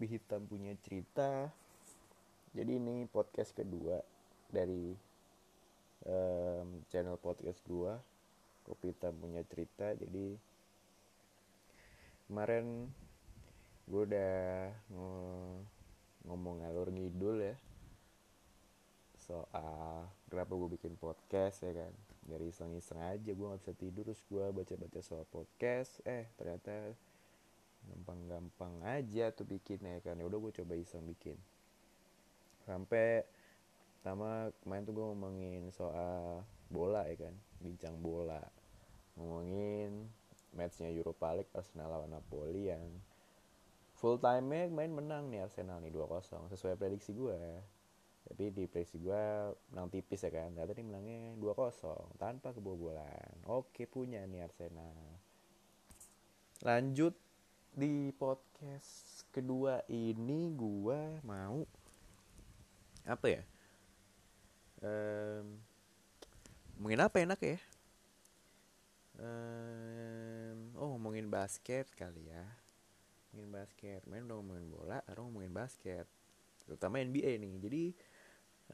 Kopi Hitam punya cerita. Jadi ini podcast kedua dari um, channel podcast gua. Kopi Hitam punya cerita. Jadi kemarin gue udah ngomong ngalur ngidul ya soal kenapa gue bikin podcast ya kan dari iseng-iseng aja gue nggak bisa tidur terus gue baca-baca soal podcast eh ternyata gampang-gampang aja tuh bikin ya kan. Ya udah gue coba iseng bikin. Sampai pertama kemarin tuh gue ngomongin soal bola ya kan. Bincang bola. Ngomongin matchnya Europa League Arsenal lawan Napoli yang full time main menang nih Arsenal nih 2-0 sesuai prediksi gue tapi di prediksi gue menang tipis ya kan. Ternyata ini menangnya 2-0 tanpa kebobolan. Oke punya nih Arsenal. Lanjut di podcast kedua ini gue mau apa ya? Um, ngomongin apa enak ya? Um, oh ngomongin basket kali ya. Ngomongin basket. Main udah ngomongin bola sekarang ngomongin basket. Terutama NBA nih. Jadi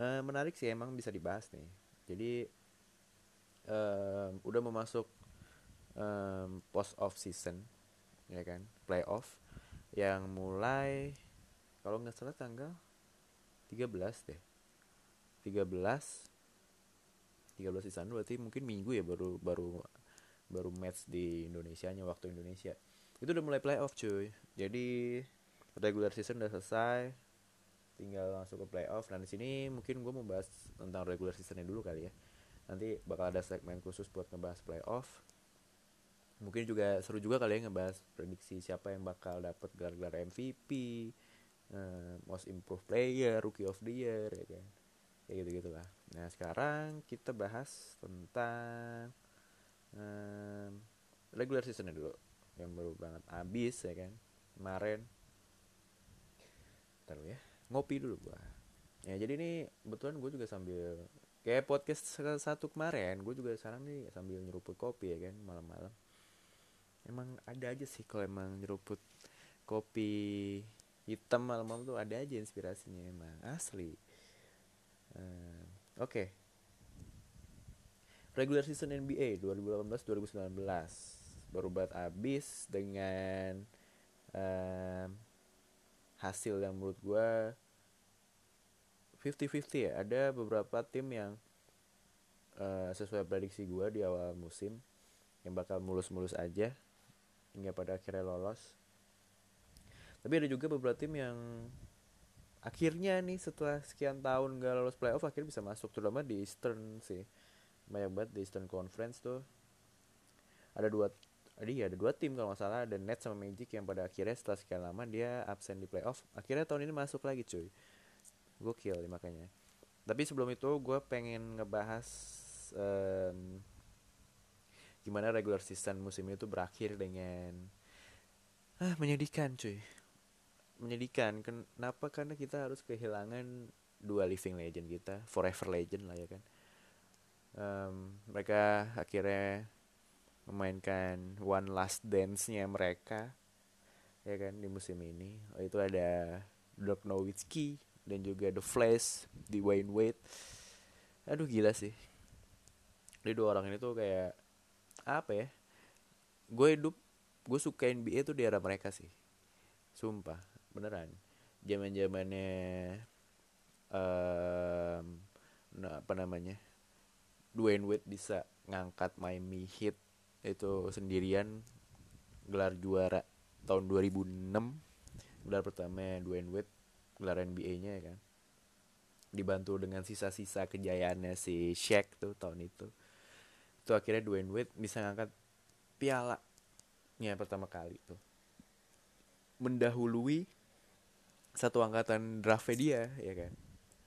uh, menarik sih emang bisa dibahas nih. Jadi um, udah memasuk um, post off season ya kan playoff yang mulai kalau nggak salah tanggal 13 deh. 13 13 di sana berarti mungkin minggu ya baru baru baru match di Indonesia nya waktu Indonesia. Itu udah mulai playoff cuy. Jadi regular season udah selesai tinggal masuk ke playoff. Nah di sini mungkin gue mau bahas tentang regular seasonnya dulu kali ya. Nanti bakal ada segmen khusus buat ngebahas playoff mungkin juga seru juga kali ya ngebahas prediksi siapa yang bakal dapat gelar-gelar MVP uh, eh, most improved player rookie of the year ya kan? Kayak gitu gitulah nah sekarang kita bahas tentang um, regular seasonnya dulu yang baru banget habis ya kan? Kemarin. Taruh ya. Ngopi dulu gua. Ya jadi ini kebetulan gue juga sambil kayak podcast satu kemarin gue juga sekarang nih sambil nyeruput kopi ya kan malam-malam emang ada aja sih kalau emang nyeruput kopi hitam malam-malam tuh ada aja inspirasinya emang asli. Uh, oke. Okay. regular season NBA 2018-2019 baru banget habis dengan um, hasil yang menurut gue 50-50 ya. Ada beberapa tim yang uh, sesuai prediksi gue di awal musim yang bakal mulus-mulus aja hingga pada akhirnya lolos. Tapi ada juga beberapa tim yang akhirnya nih setelah sekian tahun gak lolos playoff akhirnya bisa masuk terutama di Eastern sih. Banyak banget di Eastern Conference tuh. Ada dua jadi ada dua tim kalau nggak salah ada Nets sama Magic yang pada akhirnya setelah sekian lama dia absen di playoff. Akhirnya tahun ini masuk lagi cuy. Gokil ya makanya. Tapi sebelum itu gue pengen ngebahas um, gimana regular season musim itu berakhir dengan ah menyedihkan cuy. Menyedihkan kenapa? Karena kita harus kehilangan dua living legend kita forever legend lah ya kan? Um, mereka akhirnya memainkan one last dance-nya mereka ya kan di musim ini. Oh, itu ada Dirk Nowitzki dan juga The Flash di Wayne Wade. Aduh gila sih. Ini dua orang ini tuh kayak apa ya gue hidup gue suka NBA tuh di era mereka sih. Sumpah beneran. Zaman zamannya um, nah, apa namanya Dwayne Wade bisa ngangkat Miami Heat itu sendirian gelar juara tahun 2006 gelar pertama Dwayne Wade gelar NBA-nya ya kan. Dibantu dengan sisa-sisa kejayaannya si Shaq tuh tahun itu itu akhirnya Dwayne Wade bisa ngangkat piala nya pertama kali tuh. Mendahului satu angkatan draft dia ya kan?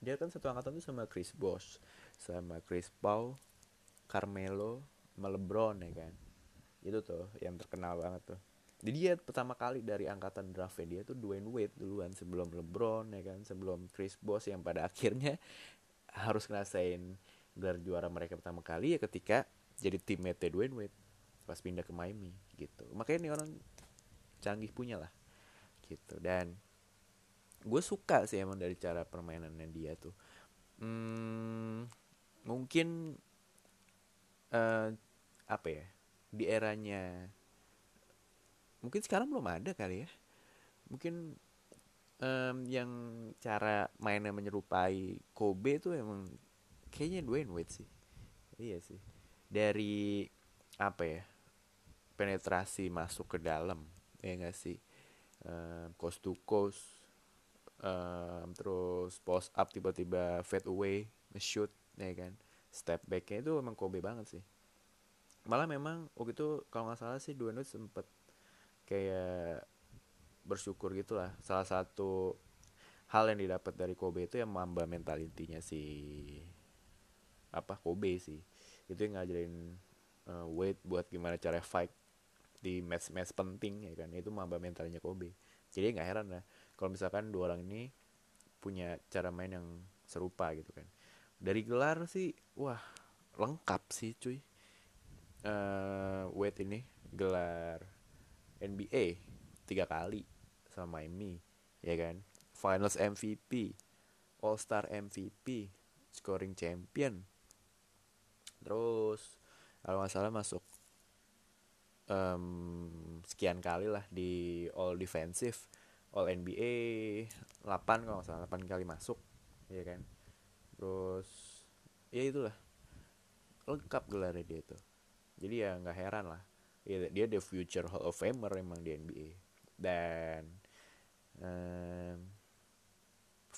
Dia kan satu angkatan tuh sama Chris Bosh sama Chris Paul Carmelo sama LeBron ya kan? Itu tuh yang terkenal banget tuh. Jadi dia pertama kali dari angkatan draft dia tuh Dwayne Wade duluan sebelum LeBron ya kan? Sebelum Chris Bosh yang pada akhirnya harus ngerasain gelar juara mereka pertama kali ya ketika jadi teammate Dwayne Wade pas pindah ke Miami gitu. Makanya ini orang canggih punya lah gitu. Dan gue suka sih emang dari cara permainannya dia tuh. Hmm, mungkin uh, apa ya di eranya mungkin sekarang belum ada kali ya. Mungkin um, yang cara mainnya menyerupai Kobe tuh emang kayaknya Dwayne Wade sih. Iya sih dari apa ya penetrasi masuk ke dalam ya gak sih? Um, coast to coast um, terus post up tiba-tiba fade away nge-shoot ya kan? Step backnya itu emang Kobe banget sih. Malah memang waktu itu kalau nggak salah sih Dwayne sempet kayak bersyukur gitulah. Salah satu hal yang didapat dari Kobe itu yang mamba mentalitinya si apa Kobe sih itu yang ngajarin uh, Wade buat gimana cara fight di match-match penting ya kan. Itu mamba mentalnya Kobe. Jadi nggak heran lah kalau misalkan dua orang ini punya cara main yang serupa gitu kan. Dari gelar sih wah lengkap sih cuy. Uh, Wade ini gelar NBA tiga kali sama Miami ya kan. Finals MVP All Star MVP scoring champion terus kalau nggak salah masuk um, sekian kali lah di All Defensive All NBA 8 kalau salah 8 kali masuk ya kan? Terus ya itulah lengkap gelarnya dia itu jadi ya nggak heran lah. Ya, dia the future Hall of Famer emang di NBA dan um,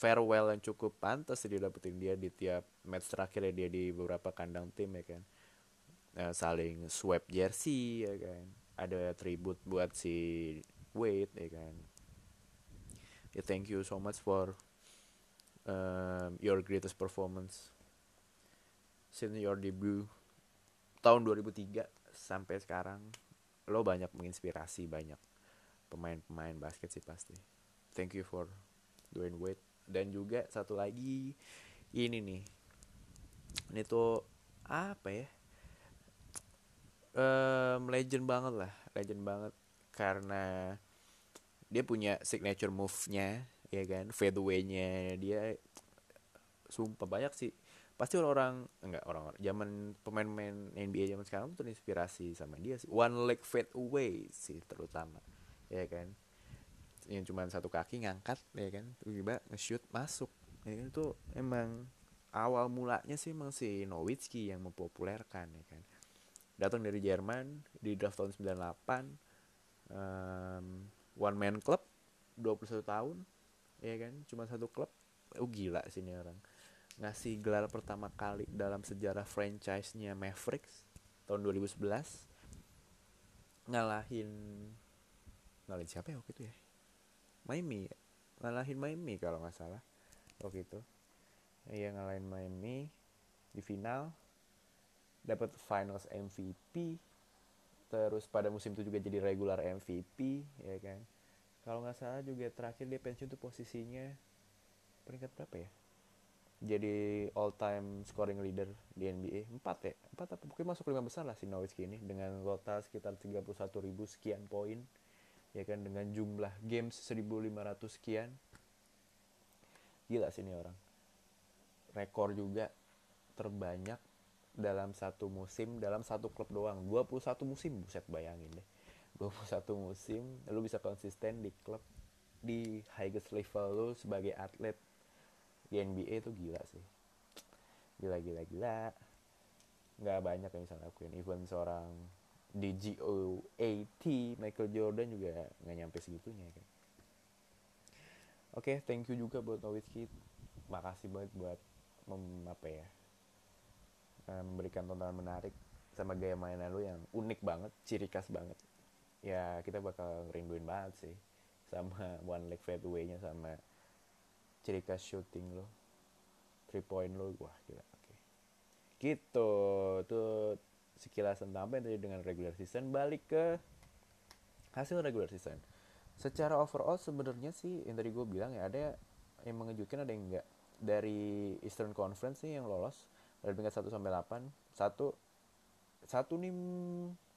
farewell yang cukup pantas dia dapetin dia di tiap match terakhir dia di beberapa kandang tim ya kan. Uh, saling swap jersey ya kan. Ada tribut buat si Wade ya kan. Yeah, thank you so much for um, your greatest performance since your debut tahun 2003 sampai sekarang. Lo banyak menginspirasi banyak pemain-pemain basket sih pasti. Thank you for Dwayne Wade dan juga satu lagi ini nih. Ini tuh apa ya? Um, legend banget lah legend banget. Karena dia punya signature move-nya ya kan? Fadeaway-nya. Dia sumpah banyak sih. Pasti orang-orang enggak orang-orang zaman pemain-pemain NBA zaman sekarang tuh terinspirasi sama dia sih. One leg fade away sih terutama ya kan yang cuma satu kaki ngangkat ya kan tiba-tiba nge-shoot masuk. Ya kan itu emang awal mulanya sih emang si Nowitzki yang mempopulerkan ya kan. Datang dari Jerman di draft tahun 98 um, one man club 21 tahun ya kan cuma satu klub. Oh gila sih ini orang. Ngasih gelar pertama kali dalam sejarah franchise-nya Mavericks tahun 2011 ngalahin ngalahin siapa ya waktu itu ya Miami ngalahin Miami kalau nggak salah. Waktu itu. Iya ngalahin Miami di final. Dapat finals MVP terus pada musim itu juga jadi regular MVP ya kan. Kalau nggak salah juga terakhir dia pensiun tuh posisinya peringkat berapa ya? Jadi all time scoring leader di NBA 4 ya? 4 apa? Pokoknya masuk lima besar lah si Nowitzki ini dengan total sekitar 31 ribu sekian poin ya kan dengan jumlah games 1500 sekian. Gila sih ini orang. Rekor juga terbanyak dalam satu musim dalam satu klub doang. 21 musim buset bayangin deh. 21 musim lu bisa konsisten di klub di highest level lu sebagai atlet di NBA itu gila sih. Gila gila gila. Nggak banyak yang bisa lakuin. Even seorang di GOAT Michael Jordan juga nggak nyampe segitunya kan. Oke okay, thank you juga buat Nowitzki. Makasih banget buat mem, apa ya Eh, memberikan tontonan menarik sama gaya mainan lu yang unik banget, ciri khas banget. Ya kita bakal rinduin banget sih sama one leg fadeaway-nya sama ciri khas shooting lo, three point lo, wah gila. Oke, gitu. Tuh sekilas tentang apa yang tadi dengan regular season. Balik ke hasil regular season. Secara overall sebenarnya sih yang tadi gue bilang ya ada yang mengejutkan ada yang enggak dari Eastern Conference nih yang lolos dari peringkat 1 sampai 8 satu satu nih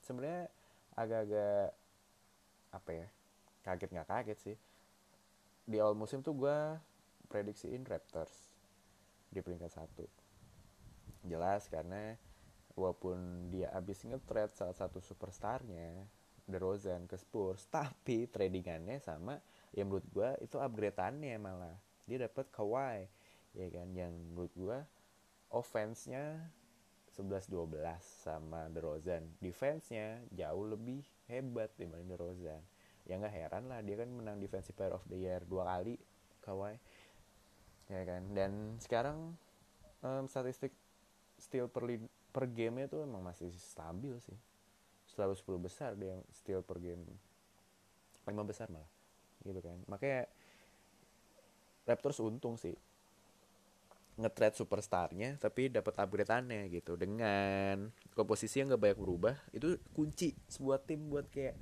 sebenarnya agak-agak apa ya kaget nggak kaget sih di awal musim tuh gue prediksiin Raptors di peringkat satu jelas karena walaupun dia abis nge-trade salah satu superstarnya DeRozan ke Spurs tapi tradingannya sama ya menurut gue itu upgradeannya malah. Dia dapat Kawhi ya kan? Yang menurut gue offense-nya 11-12 sama DeRozan defense-nya jauh lebih hebat dibanding DeRozan ya nggak heran lah dia kan menang defensive player of the year dua kali Kawhi. Ya kan? Dan sekarang um, statistik steal per per game itu emang masih stabil sih. Selalu 10 besar dia steal per game. Lima besar malah gitu kan. Makanya Raptors untung sih. Nge-trade superstarnya tapi dapat upgrade-annya gitu. Dengan komposisi yang gak banyak berubah itu kunci sebuah tim buat kayak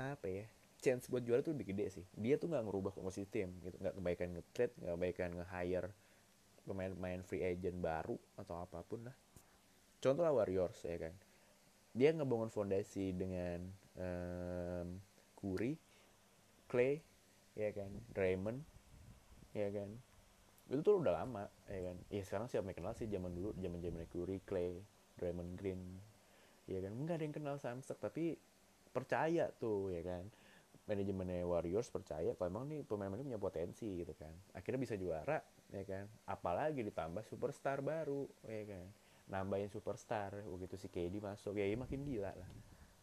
apa ya chance buat juara tuh lebih gede sih. Dia tuh nggak ngerubah komposisi tim gitu. Nggak kebaikan nge-trade nggak kebaikan nge-hire pemain-pemain free agent baru atau apa pun lah contoh lah Warriors ya kan dia ngebangun fondasi dengan um, Curry, Clay, ya kan, Draymond, ya kan. Itu tuh udah lama, ya kan. Ya sekarang siapa yang kenal sih zaman dulu, zaman zaman Curry, Clay, Draymond Green, ya kan. Enggak ada yang kenal Samsek, tapi percaya tuh, ya kan. Manajemennya Warriors percaya kalau emang nih pemain ini punya potensi gitu kan. Akhirnya bisa juara, ya kan. Apalagi ditambah superstar baru, ya kan nambahin superstar begitu si KD masuk ya, ya makin gila lah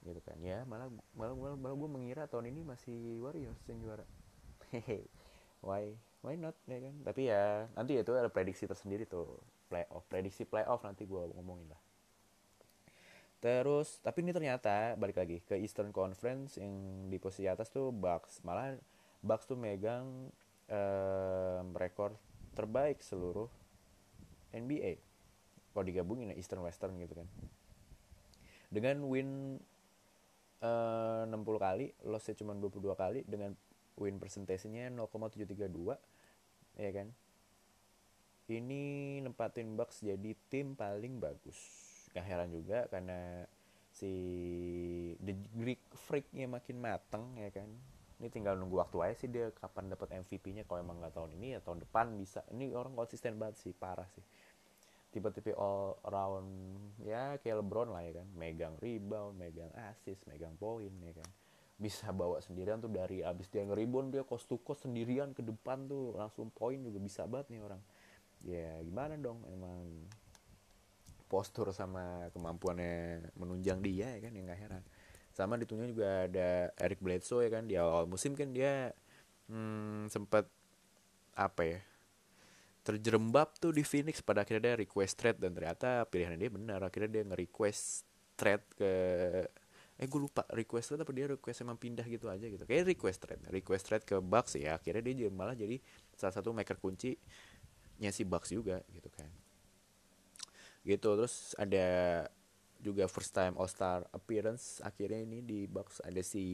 gitu kan. Ya malah malah malah, malah gue mengira tahun ini masih Warriors yang juara. Hehe why why not ya kan? Tapi ya nanti itu ada prediksi tersendiri tuh playoff prediksi playoff nanti gue ngomongin lah. Terus tapi ini ternyata balik lagi ke Eastern Conference yang di posisi atas tuh Bucks. Malah Bucks tuh megang um, rekor terbaik seluruh NBA kalau digabungin ya Eastern Western gitu kan. Dengan win eh, uh, 60 kali lossnya cuma 22 kali dengan win persentasenya 0,732 ya kan? Ini nempatin Bucks jadi tim paling bagus. Gak heran juga karena si The Greek Freaknya makin mateng ya kan? Ini tinggal nunggu waktu aja sih dia kapan dapat MVP-nya kalau emang nggak tahun ini ya tahun depan bisa. Ini orang konsisten banget sih parah sih tiba-tiba all around ya kayak LeBron lah ya kan. Megang rebound megang assist megang poin ya kan. Bisa bawa sendirian tuh dari abis dia ngeribon dia cost to cost sendirian ke depan tuh langsung poin juga bisa banget nih orang. Ya gimana dong emang postur sama kemampuannya menunjang dia ya kan yang gak heran. Sama ditunjuk juga ada Eric Bledsoe ya kan di awal musim kan dia hmm, sempat apa ya terjerembab tuh di Phoenix pada akhirnya dia request trade dan ternyata pilihan dia benar. Akhirnya dia nge-request trade ke eh gue lupa request trade apa dia request emang pindah gitu aja gitu. Kayak request trade request trade ke Bucks ya akhirnya dia malah jadi salah satu maker kunci nya si Bucks juga gitu kan. Gitu terus ada juga first time All Star appearance akhirnya ini di Bucks ada si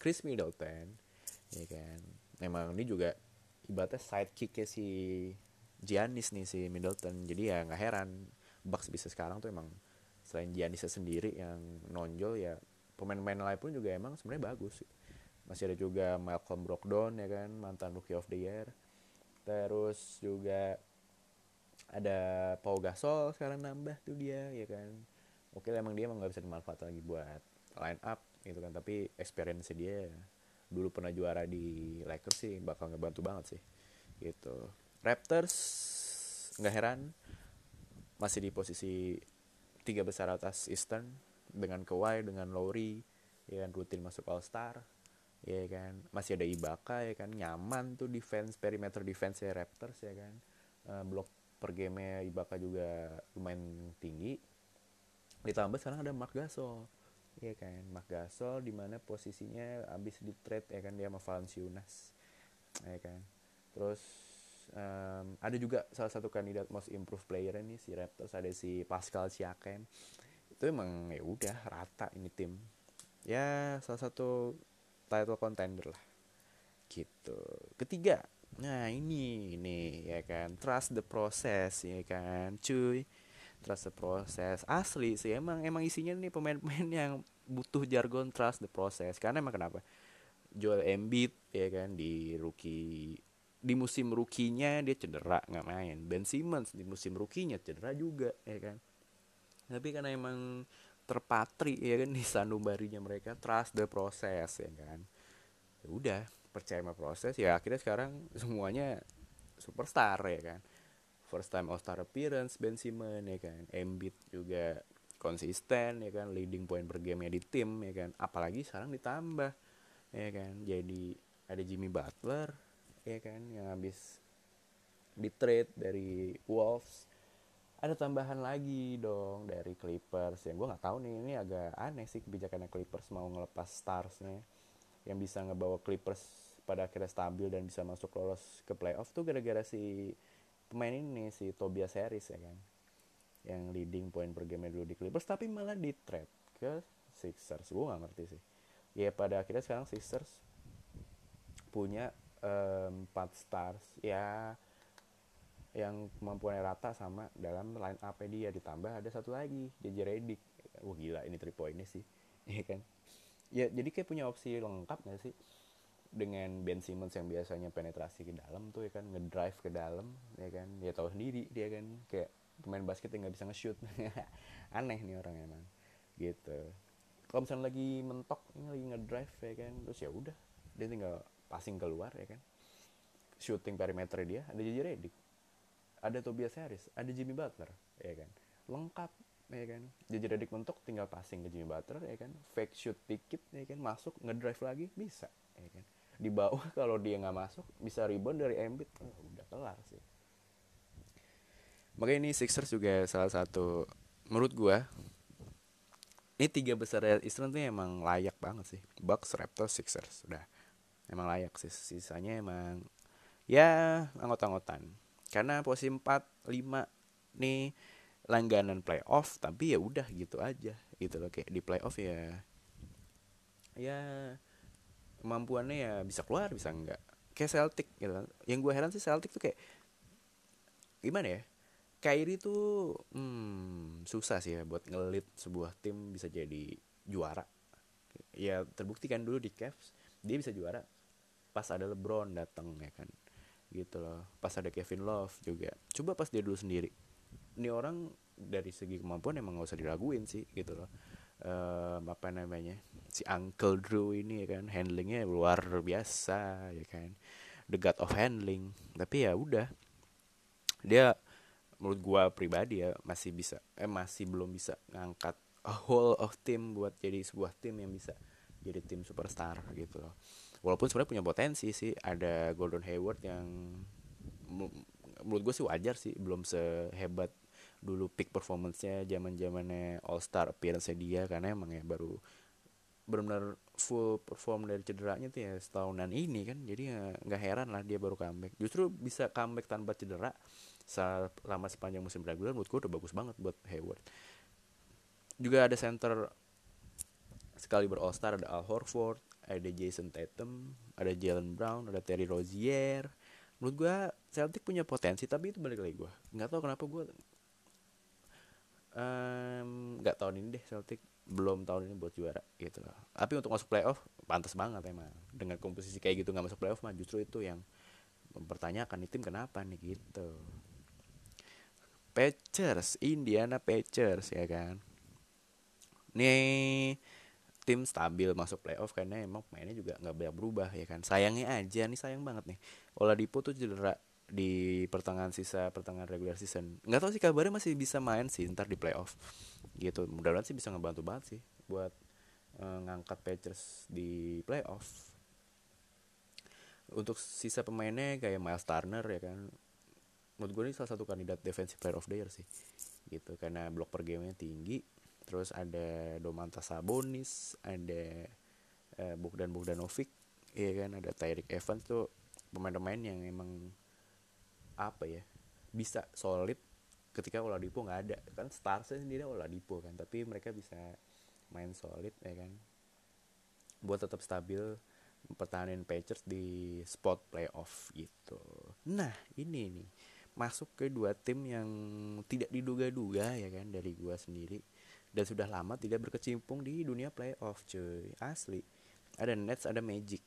Chris Middleton ya kan. Memang ini juga ibaratnya sidekicknya si Giannis nih si Middleton. Jadi ya nggak heran Bucks bisa sekarang tuh emang selain Giannis sendiri yang nonjol ya pemain-pemain lain pun juga emang sebenarnya bagus masih ada juga Malcolm Brogdon ya kan mantan rookie of the year. Terus juga ada Pau Gasol sekarang nambah tuh dia ya kan. Oke emang dia emang nggak bisa dimanfaatkan lagi buat line up gitu kan tapi experience dia dulu pernah juara di Lakers sih bakal ngebantu banget sih gitu. Raptors nggak heran masih di posisi tiga besar atas Eastern dengan Kawhi dengan Lowry ya kan rutin masuk All Star ya kan. Masih ada Ibaka ya kan nyaman tuh defense perimeter defense ya Raptors ya kan. Uh, blok per game Ibaka juga lumayan tinggi. Ditambah sekarang ada Mark Gasol ya kan Mark Gasol di mana posisinya abis di trade ya kan dia sama Valanciunas. Ya kan. Terus um, ada juga salah satu kandidat most improved player ini si Raptors ada si Pascal Siakam. Itu emang ya udah rata ini tim. Ya salah satu title contender lah. Gitu. Ketiga. Nah ini ini ya kan. Trust the process ya kan cuy trust the process. Asli sih emang emang isinya nih pemain-pemain yang butuh jargon trust the process. Karena emang kenapa? Joel Embiid ya kan di rookie di musim rukinya dia cedera nggak main. Ben Simmons di musim rukinya cedera juga ya kan. Tapi karena emang terpatri ya kan di sanubarinya mereka trust the process ya kan. Ya udah percaya sama proses ya akhirnya sekarang semuanya superstar ya kan first time all star appearance Ben Simmons ya kan. Embiid juga konsisten ya kan. Leading point per game di tim ya kan. Apalagi sekarang ditambah ya kan. Jadi ada Jimmy Butler ya kan yang habis di trade dari Wolves. Ada tambahan lagi dong dari Clippers. Yang gue nggak tahu nih ini agak aneh sih kebijakannya Clippers mau ngelepas starsnya. Yang bisa ngebawa Clippers pada akhirnya stabil dan bisa masuk lolos ke playoff tuh gara-gara si pemain ini si Tobias Harris ya kan yang leading point per game dulu di Clippers tapi malah di trade ke Sixers. Gue nggak ngerti sih. Ya pada akhirnya sekarang Sixers punya empat um, stars ya yang kemampuannya rata sama dalam line up dia. Ditambah ada satu lagi JJ Redick. Wah gila ini three point sih. Ya kan? Ya jadi kayak punya opsi lengkap gak sih dengan Ben Simmons yang biasanya penetrasi ke dalam tuh ya kan ngedrive ke dalam ya kan dia tahu sendiri dia kan kayak pemain basket yang nggak bisa nge-shoot. Aneh nih orang emang gitu. Kalau misalnya lagi mentok ini lagi ngedrive ya kan terus ya udah dia tinggal passing keluar ya kan. Shooting perimeter dia ada JJ Redick ada Tobias Harris ada Jimmy Butler ya kan. Lengkap ya kan. JJ Redick mentok tinggal passing ke Jimmy Butler ya kan. Fake shoot dikit ya kan masuk ngedrive lagi bisa ya kan di bawah kalau dia nggak masuk bisa rebound dari Embiid. Oh, udah kelar sih. Makanya ini Sixers juga salah satu menurut gua ini tiga besar Eastern tuh emang layak banget sih. Bucks, Raptors, Sixers udah. Emang layak sih. Sisanya emang ya anggota-anggotan karena posisi 4 5 nih langganan playoff tapi ya udah gitu aja. Gitu loh kayak di playoff ya ya kemampuannya ya bisa keluar bisa enggak. Kayak Celtic gitu. Yang gue heran sih Celtic tuh kayak gimana ya Kyrie tuh hmm, susah sih ya buat ngelit sebuah tim bisa jadi juara. Ya terbuktikan dulu di Cavs dia bisa juara pas ada LeBron datang ya kan gitu loh. Pas ada Kevin Love juga. Coba pas dia dulu sendiri. Ini orang dari segi kemampuan emang gak usah diraguin sih gitu loh um, apa namanya si Uncle Drew ini ya kan handlingnya luar biasa ya kan. The god of handling. Tapi ya udah dia menurut gua pribadi ya masih bisa eh masih belum bisa ngangkat a whole of team buat jadi sebuah tim yang bisa jadi tim superstar gitu loh. Walaupun sebenarnya punya potensi sih ada Gordon Hayward yang menurut gue sih wajar sih belum sehebat dulu peak performance-nya zaman zamannya All Star appearance dia karena emang ya baru benar-benar full perform dari cederanya tuh ya setahunan ini kan. Jadi ya nggak heran lah dia baru comeback. Justru bisa comeback tanpa cedera selama sepanjang musim reguler menurut gue udah bagus banget buat Hayward. Juga ada center sekali ber All Star ada Al Horford ada Jason Tatum ada Jalen Brown ada Terry Rozier. Menurut gue Celtic punya potensi tapi itu balik lagi gue nggak tahu kenapa gue nggak um, tahun ini deh Celtic belum tahun ini buat juara gitu. Loh tapi untuk masuk playoff pantas banget emang. Dengan komposisi kayak gitu nggak masuk playoff mah justru itu yang mempertanyakan nih tim kenapa nih gitu. Pacers Indiana Pacers ya kan? Nih tim stabil masuk playoff karena emang pemainnya juga nggak banyak berubah ya kan? Sayangnya aja nih sayang banget nih. Oladipo tuh cedera di pertengahan sisa pertengahan regular season. Nggak tahu sih kabarnya masih bisa main sih ntar di playoff. Gitu mudah-mudahan sih bisa ngebantu banget sih buat uh, ngangkat Pacers di playoff. Untuk sisa pemainnya kayak Miles Turner ya kan. Menurut gue ini salah satu kandidat defensive player of the year sih. Gitu karena blok per gamenya tinggi terus ada Domantas Sabonis ada uh, Bogdan Bogdanovic ya kan ada Tyreek Evans tuh pemain-pemain yang emang apa ya bisa solid ketika Oladipo nggak ada. Kan starsnya sendiri Oladipo kan tapi mereka bisa main solid ya kan? Buat tetap stabil pertahanin Pacers di spot playoff gitu. Nah ini nih masuk ke dua tim yang tidak diduga-duga ya kan dari gua sendiri. Dan sudah lama tidak berkecimpung di dunia playoff cuy. Asli. Ada Nets ada Magic.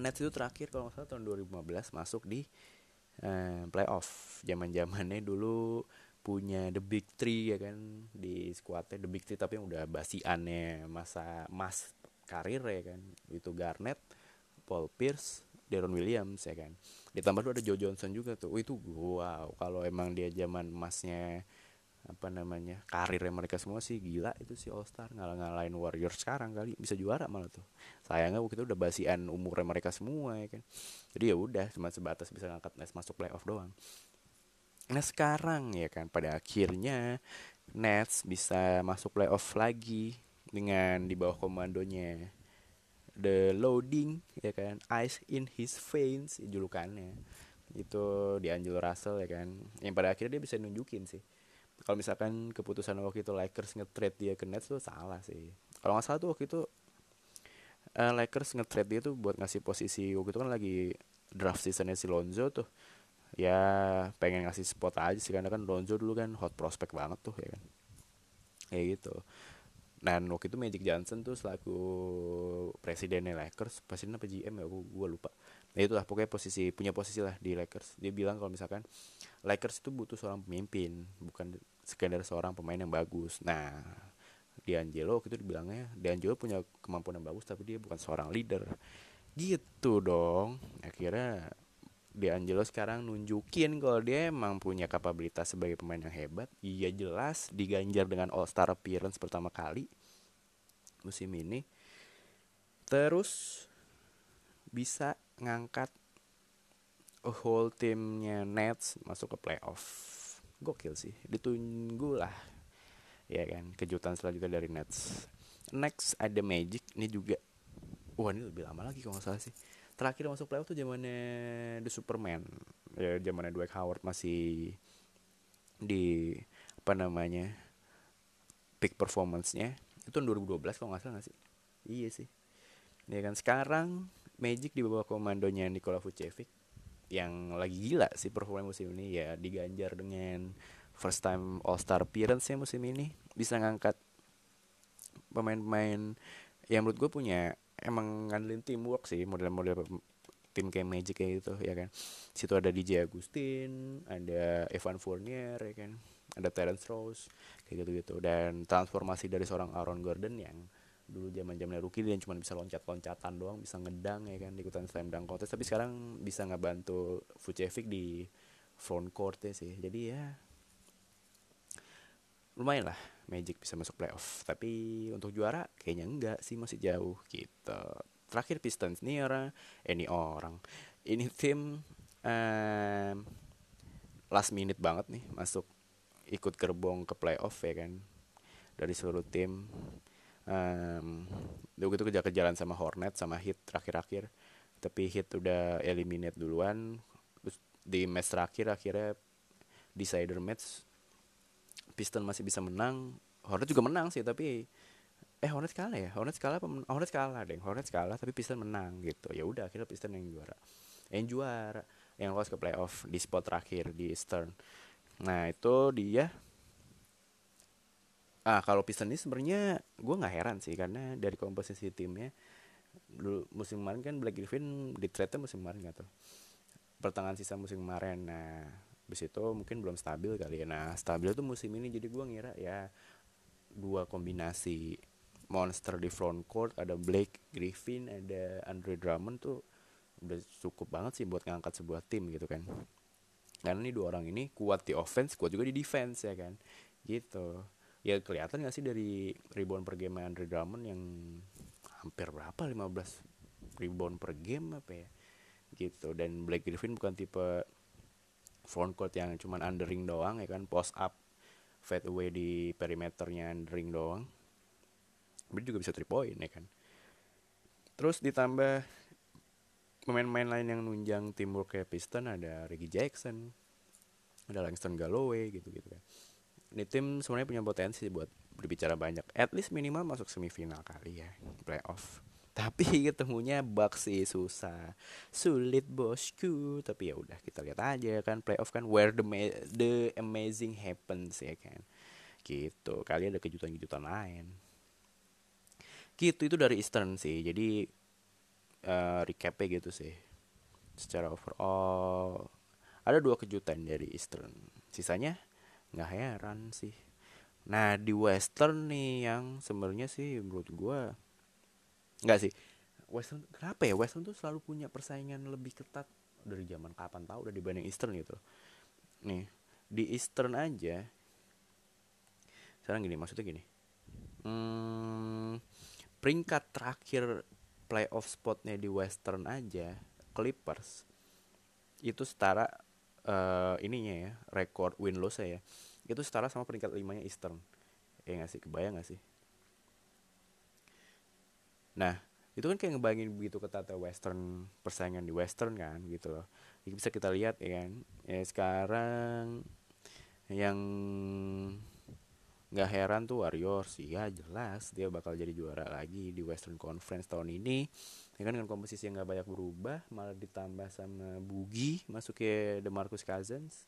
Nets itu terakhir kalau nggak salah tahun 2015 masuk di uh, playoff. Zaman zamannya dulu punya the big three ya kan? Di skuadnya the big three tapi yang udah basiannya masa mas karir ya kan? Itu Garnett Paul Pierce Deron Williams ya kan? Ditambah tuh ada Joe Johnson juga tuh. Oh, itu wow. Kalau emang dia zaman emasnya apa namanya karirnya mereka semua sih gila itu si All Star ngalah ngalahin Warriors sekarang kali bisa juara malah tuh. Sayangnya waktu itu udah basian umurnya mereka semua ya kan. Jadi ya udah cuma sebatas bisa ngangkat Nets masuk playoff doang. Nah sekarang ya kan pada akhirnya Nets bisa masuk playoff lagi dengan di bawah komandonya the loading ya kan ice in his veins julukannya. Itu di Angelo Russell ya kan yang pada akhirnya dia bisa nunjukin sih kalau misalkan keputusan waktu itu Lakers nge-trade dia ke Nets tuh salah sih. Kalau nggak salah tuh waktu itu uh, Lakers nge-trade dia tuh buat ngasih posisi waktu itu kan lagi draft seasonnya si Lonzo tuh. Ya pengen ngasih spot aja sih karena kan Lonzo dulu kan hot prospect banget tuh ya kan. Kayak gitu. Dan waktu itu Magic Johnson tuh selaku presidennya Lakers presiden apa GM ya gue lupa nah itulah pokoknya posisi punya posisi lah di Lakers dia bilang kalau misalkan Lakers itu butuh seorang pemimpin bukan sekedar seorang pemain yang bagus nah D'Angelo itu dibilangnya D'Angelo punya kemampuan yang bagus tapi dia bukan seorang leader gitu dong akhirnya D'Angelo sekarang nunjukin kalau dia emang punya kapabilitas sebagai pemain yang hebat. Iya jelas diganjar dengan All Star appearance pertama kali musim ini. Terus bisa ngangkat whole timnya Nets masuk ke playoff. Gokil sih, ditunggu lah. Ya kan, kejutan selanjutnya dari Nets. Next ada Magic, ini juga Wah ini lebih lama lagi kalau nggak salah sih terakhir masuk playoff tuh zamannya The Superman ya zamannya Dwight Howard masih di apa namanya peak performance-nya itu tahun 2012 kalau nggak salah gak sih iya sih ya kan sekarang Magic di bawah komandonya Nikola Vucevic yang lagi gila sih performa musim ini. Ya diganjar dengan first time All Star appearance ya musim ini. Bisa ngangkat pemain-pemain yang menurut gue punya emang ngandelin teamwork sih model-model tim kayak Magic kayak gitu ya kan. Situ ada DJ Agustin ada Evan Fournier ya kan. Ada Terence Rose kayak gitu gitu dan transformasi dari seorang Aaron Gordon yang dulu zaman zamannya rookie dia cuma bisa loncat loncatan doang bisa ngedang ya kan ikutan slam dunk contest. Tapi sekarang bisa ngebantu Vucevic di front court ya sih. Jadi ya lumayan lah Magic bisa masuk playoff. Tapi untuk juara kayaknya enggak sih masih jauh gitu. Terakhir Pistons nih orang eh, ini orang. Ini tim um, last minute banget nih masuk ikut gerbong ke playoff ya kan. Dari seluruh tim um, itu kejar-kejaran sama Hornet sama Heat terakhir-akhir. Tapi Heat udah eliminate duluan. Terus di match terakhir akhirnya decider match. Piston masih bisa menang. Hornet juga menang sih tapi eh Hornet kalah ya? Hornet kalah Hornet kalah deh. Hornet kalah tapi Piston menang gitu. Ya udah akhirnya Piston yang juara. Yang juara. Yang lolos ke playoff di spot terakhir di Eastern nah itu dia ah kalau Piston ini sebenarnya gue nggak heran sih karena dari komposisi timnya dulu musim kemarin kan Black Griffin di trade musim kemarin gitu pertengahan sisa musim kemarin. Nah Habis itu mungkin belum stabil kali ya. Nah, stabil itu musim ini jadi gue ngira ya dua kombinasi monster di front court ada Blake Griffin ada Andre Drummond tuh udah cukup banget sih buat ngangkat sebuah tim gitu kan. Karena ini dua orang ini kuat di offense kuat juga di defense ya kan. Gitu ya kelihatan gak sih dari rebound per game Andre Drummond yang hampir berapa? 15 rebound per game apa ya? Gitu. Dan Blake Griffin bukan tipe front court yang cuman undering doang ya kan? Post up fade away di perimeternya undering doang. Dia juga bisa three point ya kan? Terus ditambah pemain-pemain lain yang nunjang teamwork kayak Piston ada Reggie Jackson ada Langston Galloway gitu gitu kan ini tim sebenarnya punya potensi buat berbicara banyak. At least minimal masuk semifinal kali ya playoff. Tapi ketemunya Bucks sih susah. Sulit bosku. Tapi ya udah kita lihat aja kan playoff kan where the the amazing happens ya kan. Gitu. Kali ada kejutan-kejutan lain. Gitu itu dari Eastern sih. Jadi uh, recapnya gitu sih. Secara overall ada dua kejutan dari Eastern. Sisanya nggak heran sih. Nah di Western nih yang sebenarnya sih menurut gue nggak sih. Western kenapa ya? Western tuh selalu punya persaingan lebih ketat dari zaman kapan tahu udah dibanding Eastern gitu. Nih di Eastern aja sekarang gini maksudnya gini. Hmm, peringkat terakhir playoff spotnya di Western aja Clippers itu setara uh, ininya ya rekor win loss ya itu setara sama peringkat limanya Eastern. Ya nggak sih? Kebayang nggak sih? Nah itu kan kayak ngebayangin begitu ketatnya Western persaingan di Western kan gitu loh. Jadi bisa kita lihat ya kan ya sekarang yang nggak heran tuh Warriors. Ya jelas dia bakal jadi juara lagi di Western Conference tahun ini ya kan dengan komposisi yang nggak banyak berubah malah ditambah sama Bugi masuk ke DeMarcus Cousins.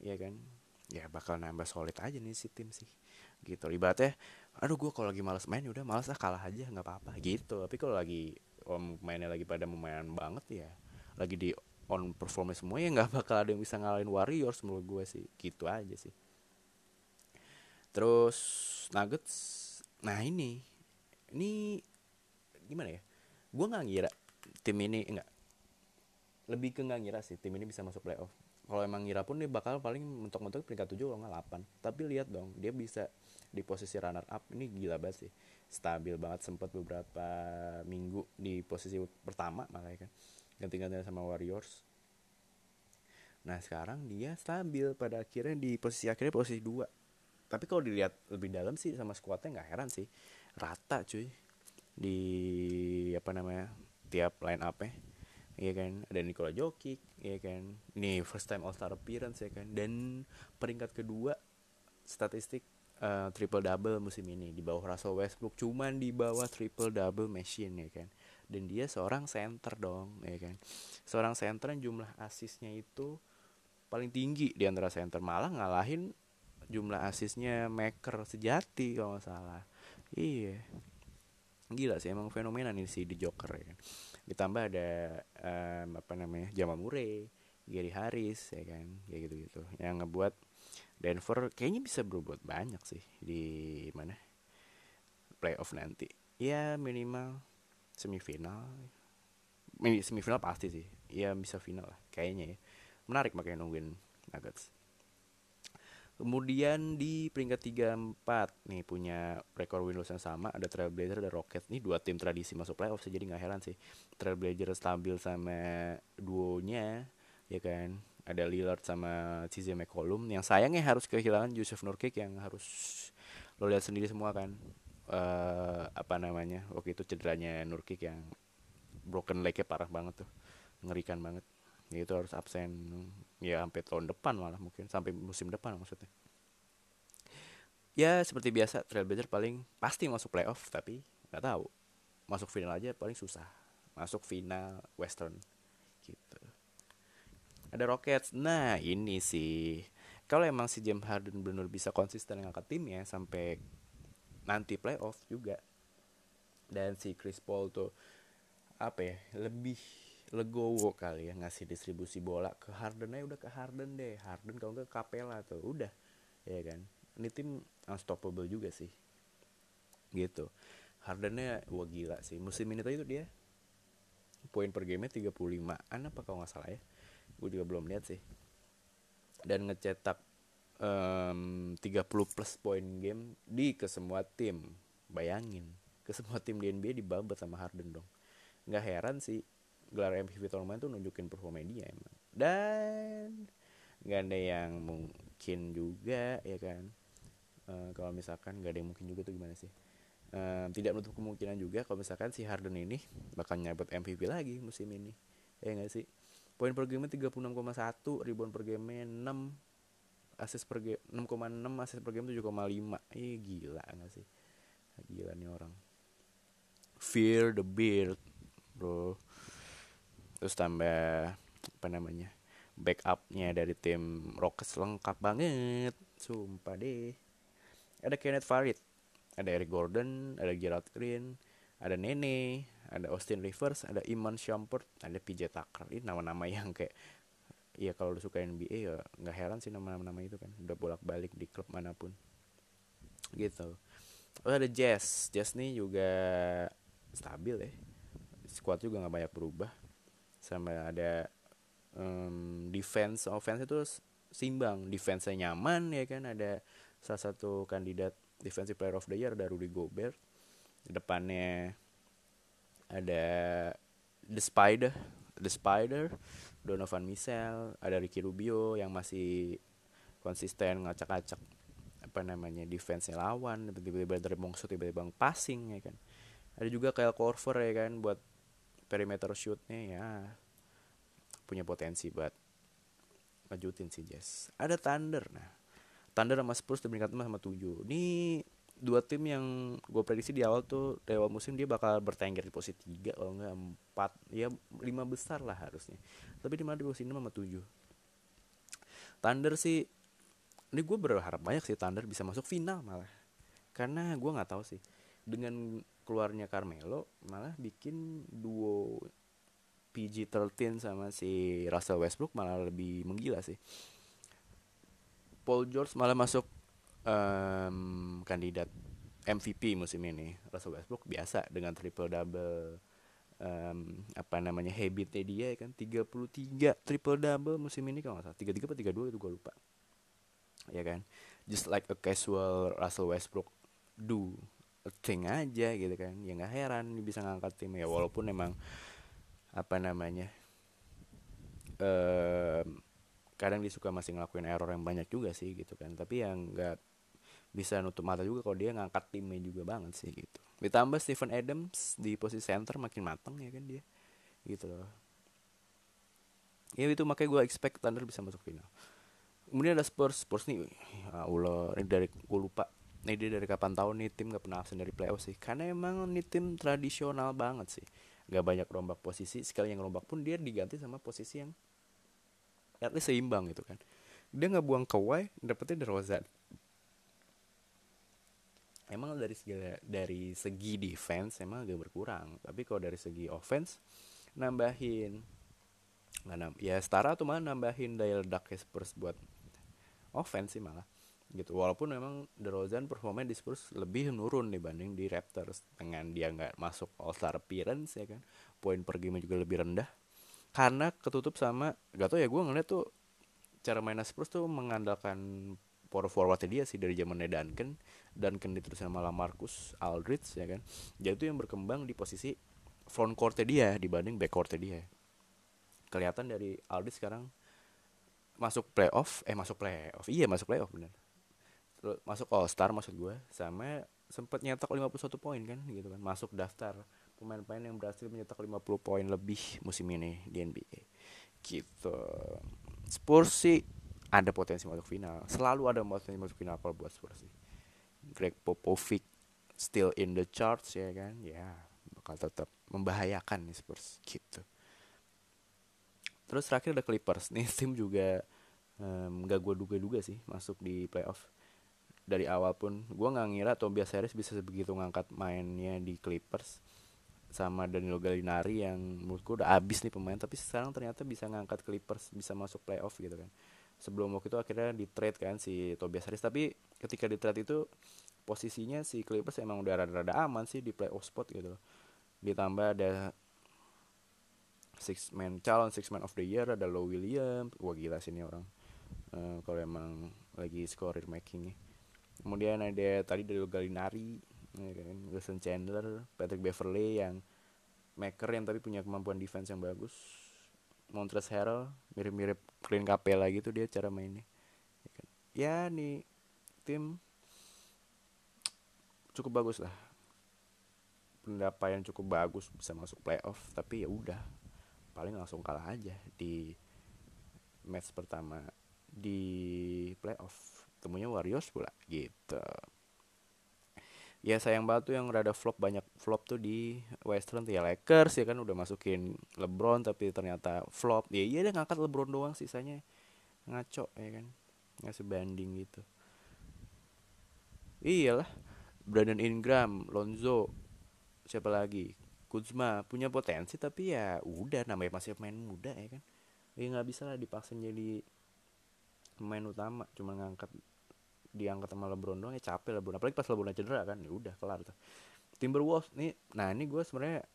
Ya kan? Ya bakal nambah solid aja nih si tim sih. Gitu. Ibaratnya aduh gue kalau lagi malas main ya udah malas ah kalah aja nggak apa-apa. Gitu. Tapi kalau lagi om mainnya lagi pada memain banget ya lagi di on performance semua ya nggak bakal ada yang bisa ngalahin Warriors menurut gue sih. Gitu aja sih. Terus Nuggets. Nah ini. Ini gimana ya gue nggak ngira tim ini enggak lebih ke nggak ngira sih tim ini bisa masuk playoff. Kalau emang ngira pun dia bakal paling mentok-mentok peringkat 7 kalau nggak 8 tapi lihat dong dia bisa di posisi runner up ini gila banget sih. Stabil banget sempat beberapa minggu di posisi pertama makanya kan. Ganti-gantian sama Warriors. Nah sekarang dia stabil pada akhirnya di posisi akhirnya posisi 2 tapi kalau dilihat lebih dalam sih sama squadnya nggak heran sih. Rata cuy di apa namanya tiap line up ya Iya kan, ada Nikola Jokic, iya kan. Ini first time All Star appearance ya kan. Dan peringkat kedua statistik uh, triple double musim ini di bawah Russell Westbrook, cuman di bawah triple double machine ya kan. Dan dia seorang center dong, ya kan. Seorang center yang jumlah asisnya itu paling tinggi di antara center malah ngalahin jumlah asisnya maker sejati kalau nggak salah iya gila sih emang fenomena nih sih di Joker ya kan. Ditambah ada um, apa namanya Jamal Murray Gary Harris ya kan kayak gitu gitu yang ngebuat Denver kayaknya bisa berbuat banyak sih di mana playoff nanti. Ya minimal semifinal. Semifinal pasti sih. Ya bisa final lah kayaknya ya. Menarik makanya nungguin Nuggets Kemudian di peringkat 3-4 nih punya rekor win loss yang sama ada Trailblazer ada Rockets nih dua tim tradisi masuk playoff sih jadi nggak heran sih. Trailblazer stabil sama duonya ya kan? Ada Lillard sama CJ McCollum. Yang sayangnya harus kehilangan Joseph Nurkic yang harus lo lihat sendiri semua kan. Uh, apa namanya waktu itu cederanya Nurkic yang broken legnya parah banget tuh ngerikan banget. Itu harus absen ya sampai tahun depan malah mungkin sampai musim depan maksudnya. Ya seperti biasa Trailblazer paling pasti masuk playoff tapi nggak tahu. Masuk final aja paling susah. Masuk final Western gitu. Ada Rockets. Nah ini sih. Kalau emang si James Harden benar bisa konsisten ngangkat timnya sampai nanti playoff juga. Dan si Chris Paul tuh apa ya lebih legowo kali ya ngasih distribusi bola ke Harden. Aja udah ke Harden deh. Harden kalau nggak Capella tuh udah. Ya kan? Ini tim unstoppable juga sih. Gitu. Hardennya wah gila sih. Musim ini tadi tuh dia poin per game 35 an apa kalau nggak salah ya. Gue juga belum lihat sih. Dan ngecetak um, 30 plus poin game di ke semua tim. Bayangin ke semua tim di NBA dibabat sama Harden dong. Nggak heran sih gelar MVP tournament tuh nunjukin performa dia emang. Dan nggak ada yang mungkin juga ya kan? Uh, kalau misalkan nggak ada yang mungkin juga tuh gimana sih? Uh, tidak menutup kemungkinan juga kalau misalkan si Harden ini bakal nyabet MVP lagi musim ini. Ya nggak sih? Poin per game 36,1 ribuan per game 6 asis per game 6,6 asis per game 7,5 eh gila nggak sih? Gila nih orang. Fear the beard bro terus tambah apa namanya backupnya dari tim Rockets lengkap banget. Sumpah deh. Ada Kenneth Farid ada Eric Gordon ada Gerald Green ada Nene ada Austin Rivers ada Iman Shumpert ada PJ Tucker. Ini nama-nama yang kayak ya kalau lu suka NBA ya nggak heran sih nama-nama itu kan. Udah bolak-balik di klub mana pun. Gitu. Oh ada Jazz. Jazz nih juga stabil ya. Squad juga nggak banyak berubah sama ada um, defense offense itu simbang defense-nya nyaman ya kan? Ada salah satu kandidat defensive player of the year ada Rudy Gobert. Depannya ada The Spider The Spider Donovan Mitchell ada Ricky Rubio yang masih konsisten ngacak-ngacak apa namanya defense lawan tiba-tiba dari tiba-tiba passing ya kan? Ada juga kayak Corver ya kan? Buat perimeter shootnya ya punya potensi buat ngajutin sih Jazz ada Thunder nah. Thunder sama Spurs di peringkat sama tujuh. Ini dua tim yang gue prediksi di awal tuh di awal musim dia bakal bertengger di posisi tiga kalau nggak empat ya lima besar lah harusnya. Tapi di mana di posisi enam sama tujuh. Thunder sih ini gue berharap banyak sih Thunder bisa masuk final malah. Karena gue nggak tahu sih dengan keluarnya Carmelo malah bikin duo PG-13 sama si Russell Westbrook malah lebih menggila sih. Paul George malah masuk um, kandidat MVP musim ini. Russell Westbrook biasa dengan triple double um, apa namanya habitnya dia ya kan 33 triple double musim ini kalau nggak salah. 33 atau 32 itu gue lupa. Ya kan? Just like a casual Russell Westbrook do thing aja gitu kan. Ya nggak heran bisa ngangkat tim ya walaupun emang apa namanya um, kadang dia suka masih ngelakuin error yang banyak juga sih gitu kan. Tapi yang nggak bisa nutup mata juga kalau dia ngangkat timnya juga banget sih gitu. Ditambah Stephen Adams di posisi center makin matang ya kan dia gitu loh. Ya itu makanya gue expect Thunder bisa masuk final. Kemudian ada Spurs Spurs nih ya Allah dari gue lupa ini dia dari kapan tahun nih tim gak pernah absen dari playoff sih. Karena emang ini tim tradisional banget sih. Gak banyak rombak posisi sekali yang rombak pun dia diganti sama posisi yang at least seimbang gitu kan. Dia nggak buang Kawhi dapetnya DeRozan. Emang dari segi dari segi defense emang agak berkurang. Tapi kalau dari segi offense nambahin nggak nam ya setara tuh malah nambahin daya ledak Spurs buat offense sih malah gitu. Walaupun memang DeRozan performanya di Spurs lebih menurun dibanding di Raptors dengan dia nggak masuk All Star appearance ya kan? Poin per game juga lebih rendah. Karena ketutup sama gak tau ya gue ngeliat tuh cara mainnya Spurs tuh mengandalkan power forwardnya dia sih dari zamannya Duncan. Duncan diterusin sama Marcus Aldridge ya kan? Jadi itu yang berkembang di posisi front courtnya dia dibanding back courtnya dia. Kelihatan dari Aldridge sekarang masuk playoff eh masuk playoff. Iya masuk playoff bener Terus masuk All Star maksud gue sama sempat nyetak 51 poin kan gitu kan. Masuk daftar pemain-pemain yang berhasil mencetak 50 poin lebih musim ini di NBA gitu. Spurs sih ada potensi masuk final. Selalu ada potensi masuk final kalau buat Spurs sih. Greg Popovich still in the charts ya kan? Ya bakal tetap membahayakan nih Spurs gitu. Terus terakhir ada Clippers. Nih tim juga um, gak gue duga-duga sih masuk di playoff dari awal pun gue nggak ngira Tobias Harris bisa sebegitu ngangkat mainnya di Clippers sama Danilo Gallinari yang menurutku udah abis nih pemain tapi sekarang ternyata bisa ngangkat Clippers bisa masuk playoff gitu kan. Sebelum waktu itu akhirnya di trade kan si Tobias Harris tapi ketika di trade itu posisinya si Clippers emang udah rada-rada aman sih di playoff spot gitu loh. Ditambah ada six man calon six man of the year ada Low Williams wah gila sih ini orang uh, kalau emang lagi scorer making nih kemudian ada tadi dari Gallinari ya kan Wilson Chandler Patrick Beverley yang maker yang tapi punya kemampuan defense yang bagus Montrezl Harrell mirip-mirip Clint Capela gitu dia cara mainnya. Ya, kan? ya nih tim cukup bagus lah. Pendapatan cukup bagus bisa masuk playoff tapi ya udah paling langsung kalah aja di match pertama di playoff temunya Warriors pula gitu. Ya sayang banget tuh yang rada flop banyak flop tuh di Western ya Lakers ya kan udah masukin LeBron tapi ternyata flop. Ya iya dia ngangkat LeBron doang sisanya. Ngaco ya kan. Nggak sebanding gitu. Iyalah Brandon Ingram Lonzo siapa lagi? Kuzma punya potensi tapi ya udah namanya masih pemain muda ya kan. Ya nggak bisa lah dipaksa jadi pemain utama cuma ngangkat diangkat sama LeBron doang ya capek LeBron. Apalagi pas LeBron cedera kan ya udah kelar tuh. Timberwolves nih nah ini gue sebenarnya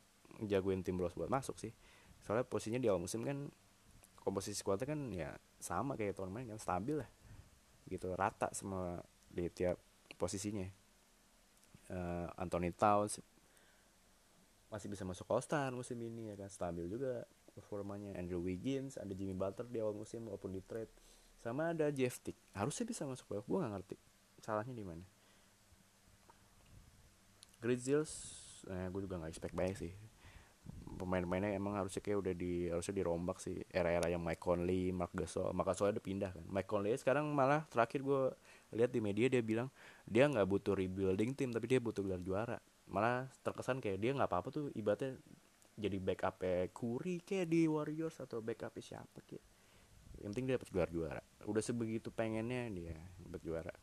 jagoin Timberwolves buat masuk sih. Soalnya posisinya di awal musim kan komposisi squadnya kan ya sama kayak tahun kemarin kan stabil lah. Gitu rata semua di tiap posisinya. Uh, Anthony Towns masih bisa masuk All Star musim ini ya kan. Stabil juga performanya. Andrew Wiggins ada Jimmy Butler di awal musim walaupun di trade sama ada Jeff Tick harusnya bisa masuk playoff. Gue gak ngerti salahnya di mana. Grizzlies eh, gue juga nggak expect banyak sih. Pemain-pemainnya emang harusnya kayak udah di harusnya dirombak sih. Era-era yang Mike Conley, Mark Gasol, Mark Gasol udah pindah kan. Mike Conley sekarang malah terakhir gue lihat di media dia bilang dia nggak butuh rebuilding tim tapi dia butuh gelar juara. Malah terkesan kayak dia nggak apa-apa tuh ibaratnya jadi backup Curry kayak di Warriors atau backup siapa kayak yang penting dia dapat gelar juara. Udah sebegitu pengennya dia dapat juara.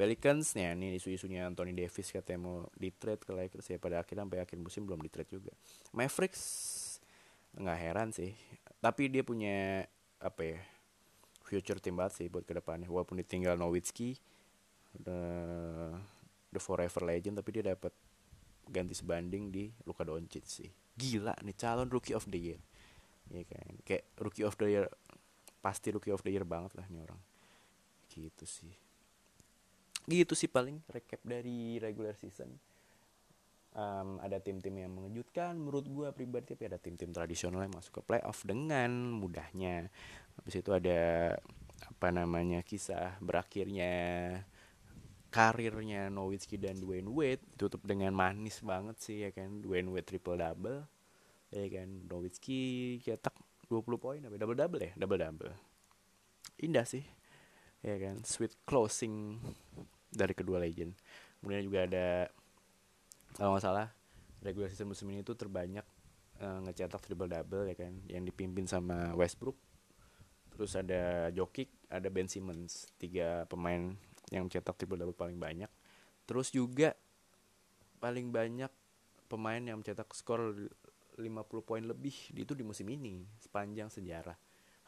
Pelicans nih ini isu-isunya Anthony Davis katanya mau di trade ke Lakers ya. Pada akhirnya sampai akhir musim belum di trade juga. Mavericks nggak heran sih. Tapi dia punya apa ya future tim sih buat ke depannya walaupun ditinggal Nowitzki the, the forever legend tapi dia dapat ganti sebanding di Luka Doncic sih. Gila nih calon rookie of the year ya kan? Kayak rookie of the year pasti rookie of the year banget lah nih orang. Gitu sih. Gitu sih paling recap dari regular season. Um, ada tim-tim yang mengejutkan menurut gue pribadi tapi ada tim-tim tradisional yang masuk ke playoff dengan mudahnya. Habis itu ada apa namanya kisah berakhirnya karirnya Nowitzki dan Dwayne Wade. Tutup dengan manis banget sih ya kan? Dwayne Wade triple double ya kan? Nowitzki cetak 20 poin apa double double ya? Double double indah sih. Ya kan? Sweet closing dari kedua legend. Kemudian juga ada kalau nggak salah regular season musim ini tuh terbanyak uh, ngecetak triple double ya kan? Yang dipimpin sama Westbrook. Terus ada Jokic ada Ben Simmons. Tiga pemain yang mencetak triple double paling banyak. Terus juga paling banyak pemain yang mencetak skor 50 poin lebih itu di musim ini sepanjang sejarah.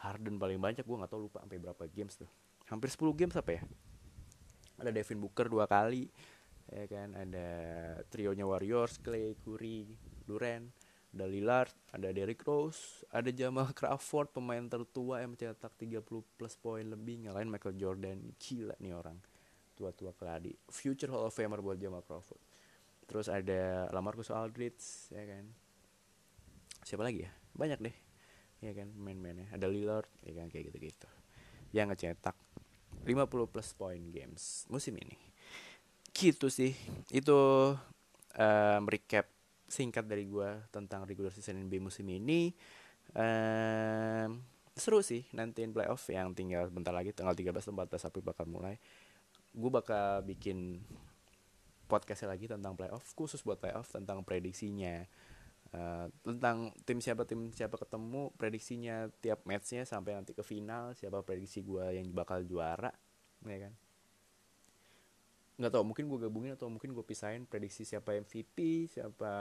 Harden paling banyak gue nggak tahu lupa sampai berapa games tuh. Hampir 10 games apa ya? Ada Devin Booker dua kali ya kan? Ada trionya Warriors Clay Curry Durant ada Lillard ada Derrick Rose ada Jamal Crawford pemain tertua yang mencetak 30 plus poin lebih ngalahin Michael Jordan. Gila nih orang. Tua-tua keladi. Future Hall of Famer buat Jamal Crawford. Terus ada Lamarcus Aldridge ya kan siapa lagi ya? Banyak deh. Ya kan? Main-mainnya. Ada Lillard ya kan? Kayak gitu-gitu. Yang ngecetak 50 plus point games musim ini. Gitu sih. Itu um, recap singkat dari gue tentang regular season NBA musim ini. Um, seru sih nantiin playoff yang tinggal bentar lagi tanggal 13 atau 14 April bakal mulai. Gue bakal bikin podcastnya lagi tentang playoff khusus buat playoff tentang prediksinya uh, tentang tim siapa tim siapa ketemu prediksinya tiap matchnya sampai nanti ke final siapa prediksi gue yang bakal juara ya kan? Nggak tau mungkin gue gabungin atau mungkin gue pisahin prediksi siapa MVP siapa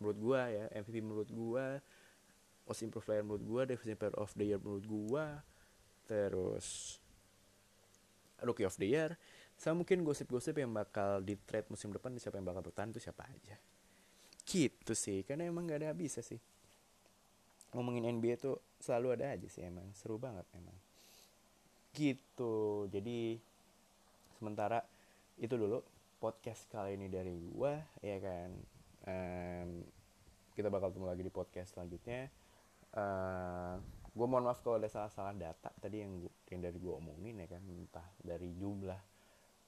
menurut gue ya MVP menurut gue most improved player menurut gue defensive player of the year menurut gue terus rookie of the year sama mungkin gosip-gosip yang bakal di trade musim depan siapa yang bakal bertahan itu siapa aja gitu sih karena emang gak ada habisnya sih. Ngomongin NBA tuh selalu ada aja sih emang seru banget emang. Gitu jadi sementara itu dulu podcast kali ini dari gua ya kan? Um, kita bakal ketemu lagi di podcast selanjutnya. Uh, gua mohon maaf kalau ada salah-salah data tadi yang gua, yang dari gua omongin ya kan? Entah dari jumlah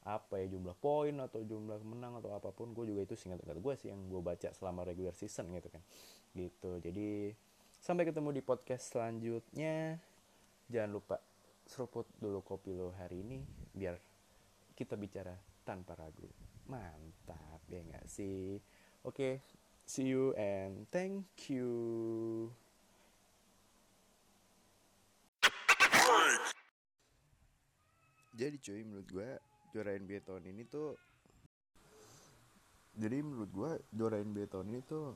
apa ya jumlah poin atau jumlah menang atau apa pun gue juga itu singkat-singkat gue sih yang gue baca selama regular season gitu kan. Gitu. Jadi sampai ketemu di podcast selanjutnya. Jangan lupa seruput dulu kopi lo hari ini biar kita bicara tanpa ragu. Mantap ya nggak sih? Oke okay, see you and thank you. Jadi cuy menurut gue juara NBA tahun ini tuh jadi menurut gue juara NBA tahun ini tuh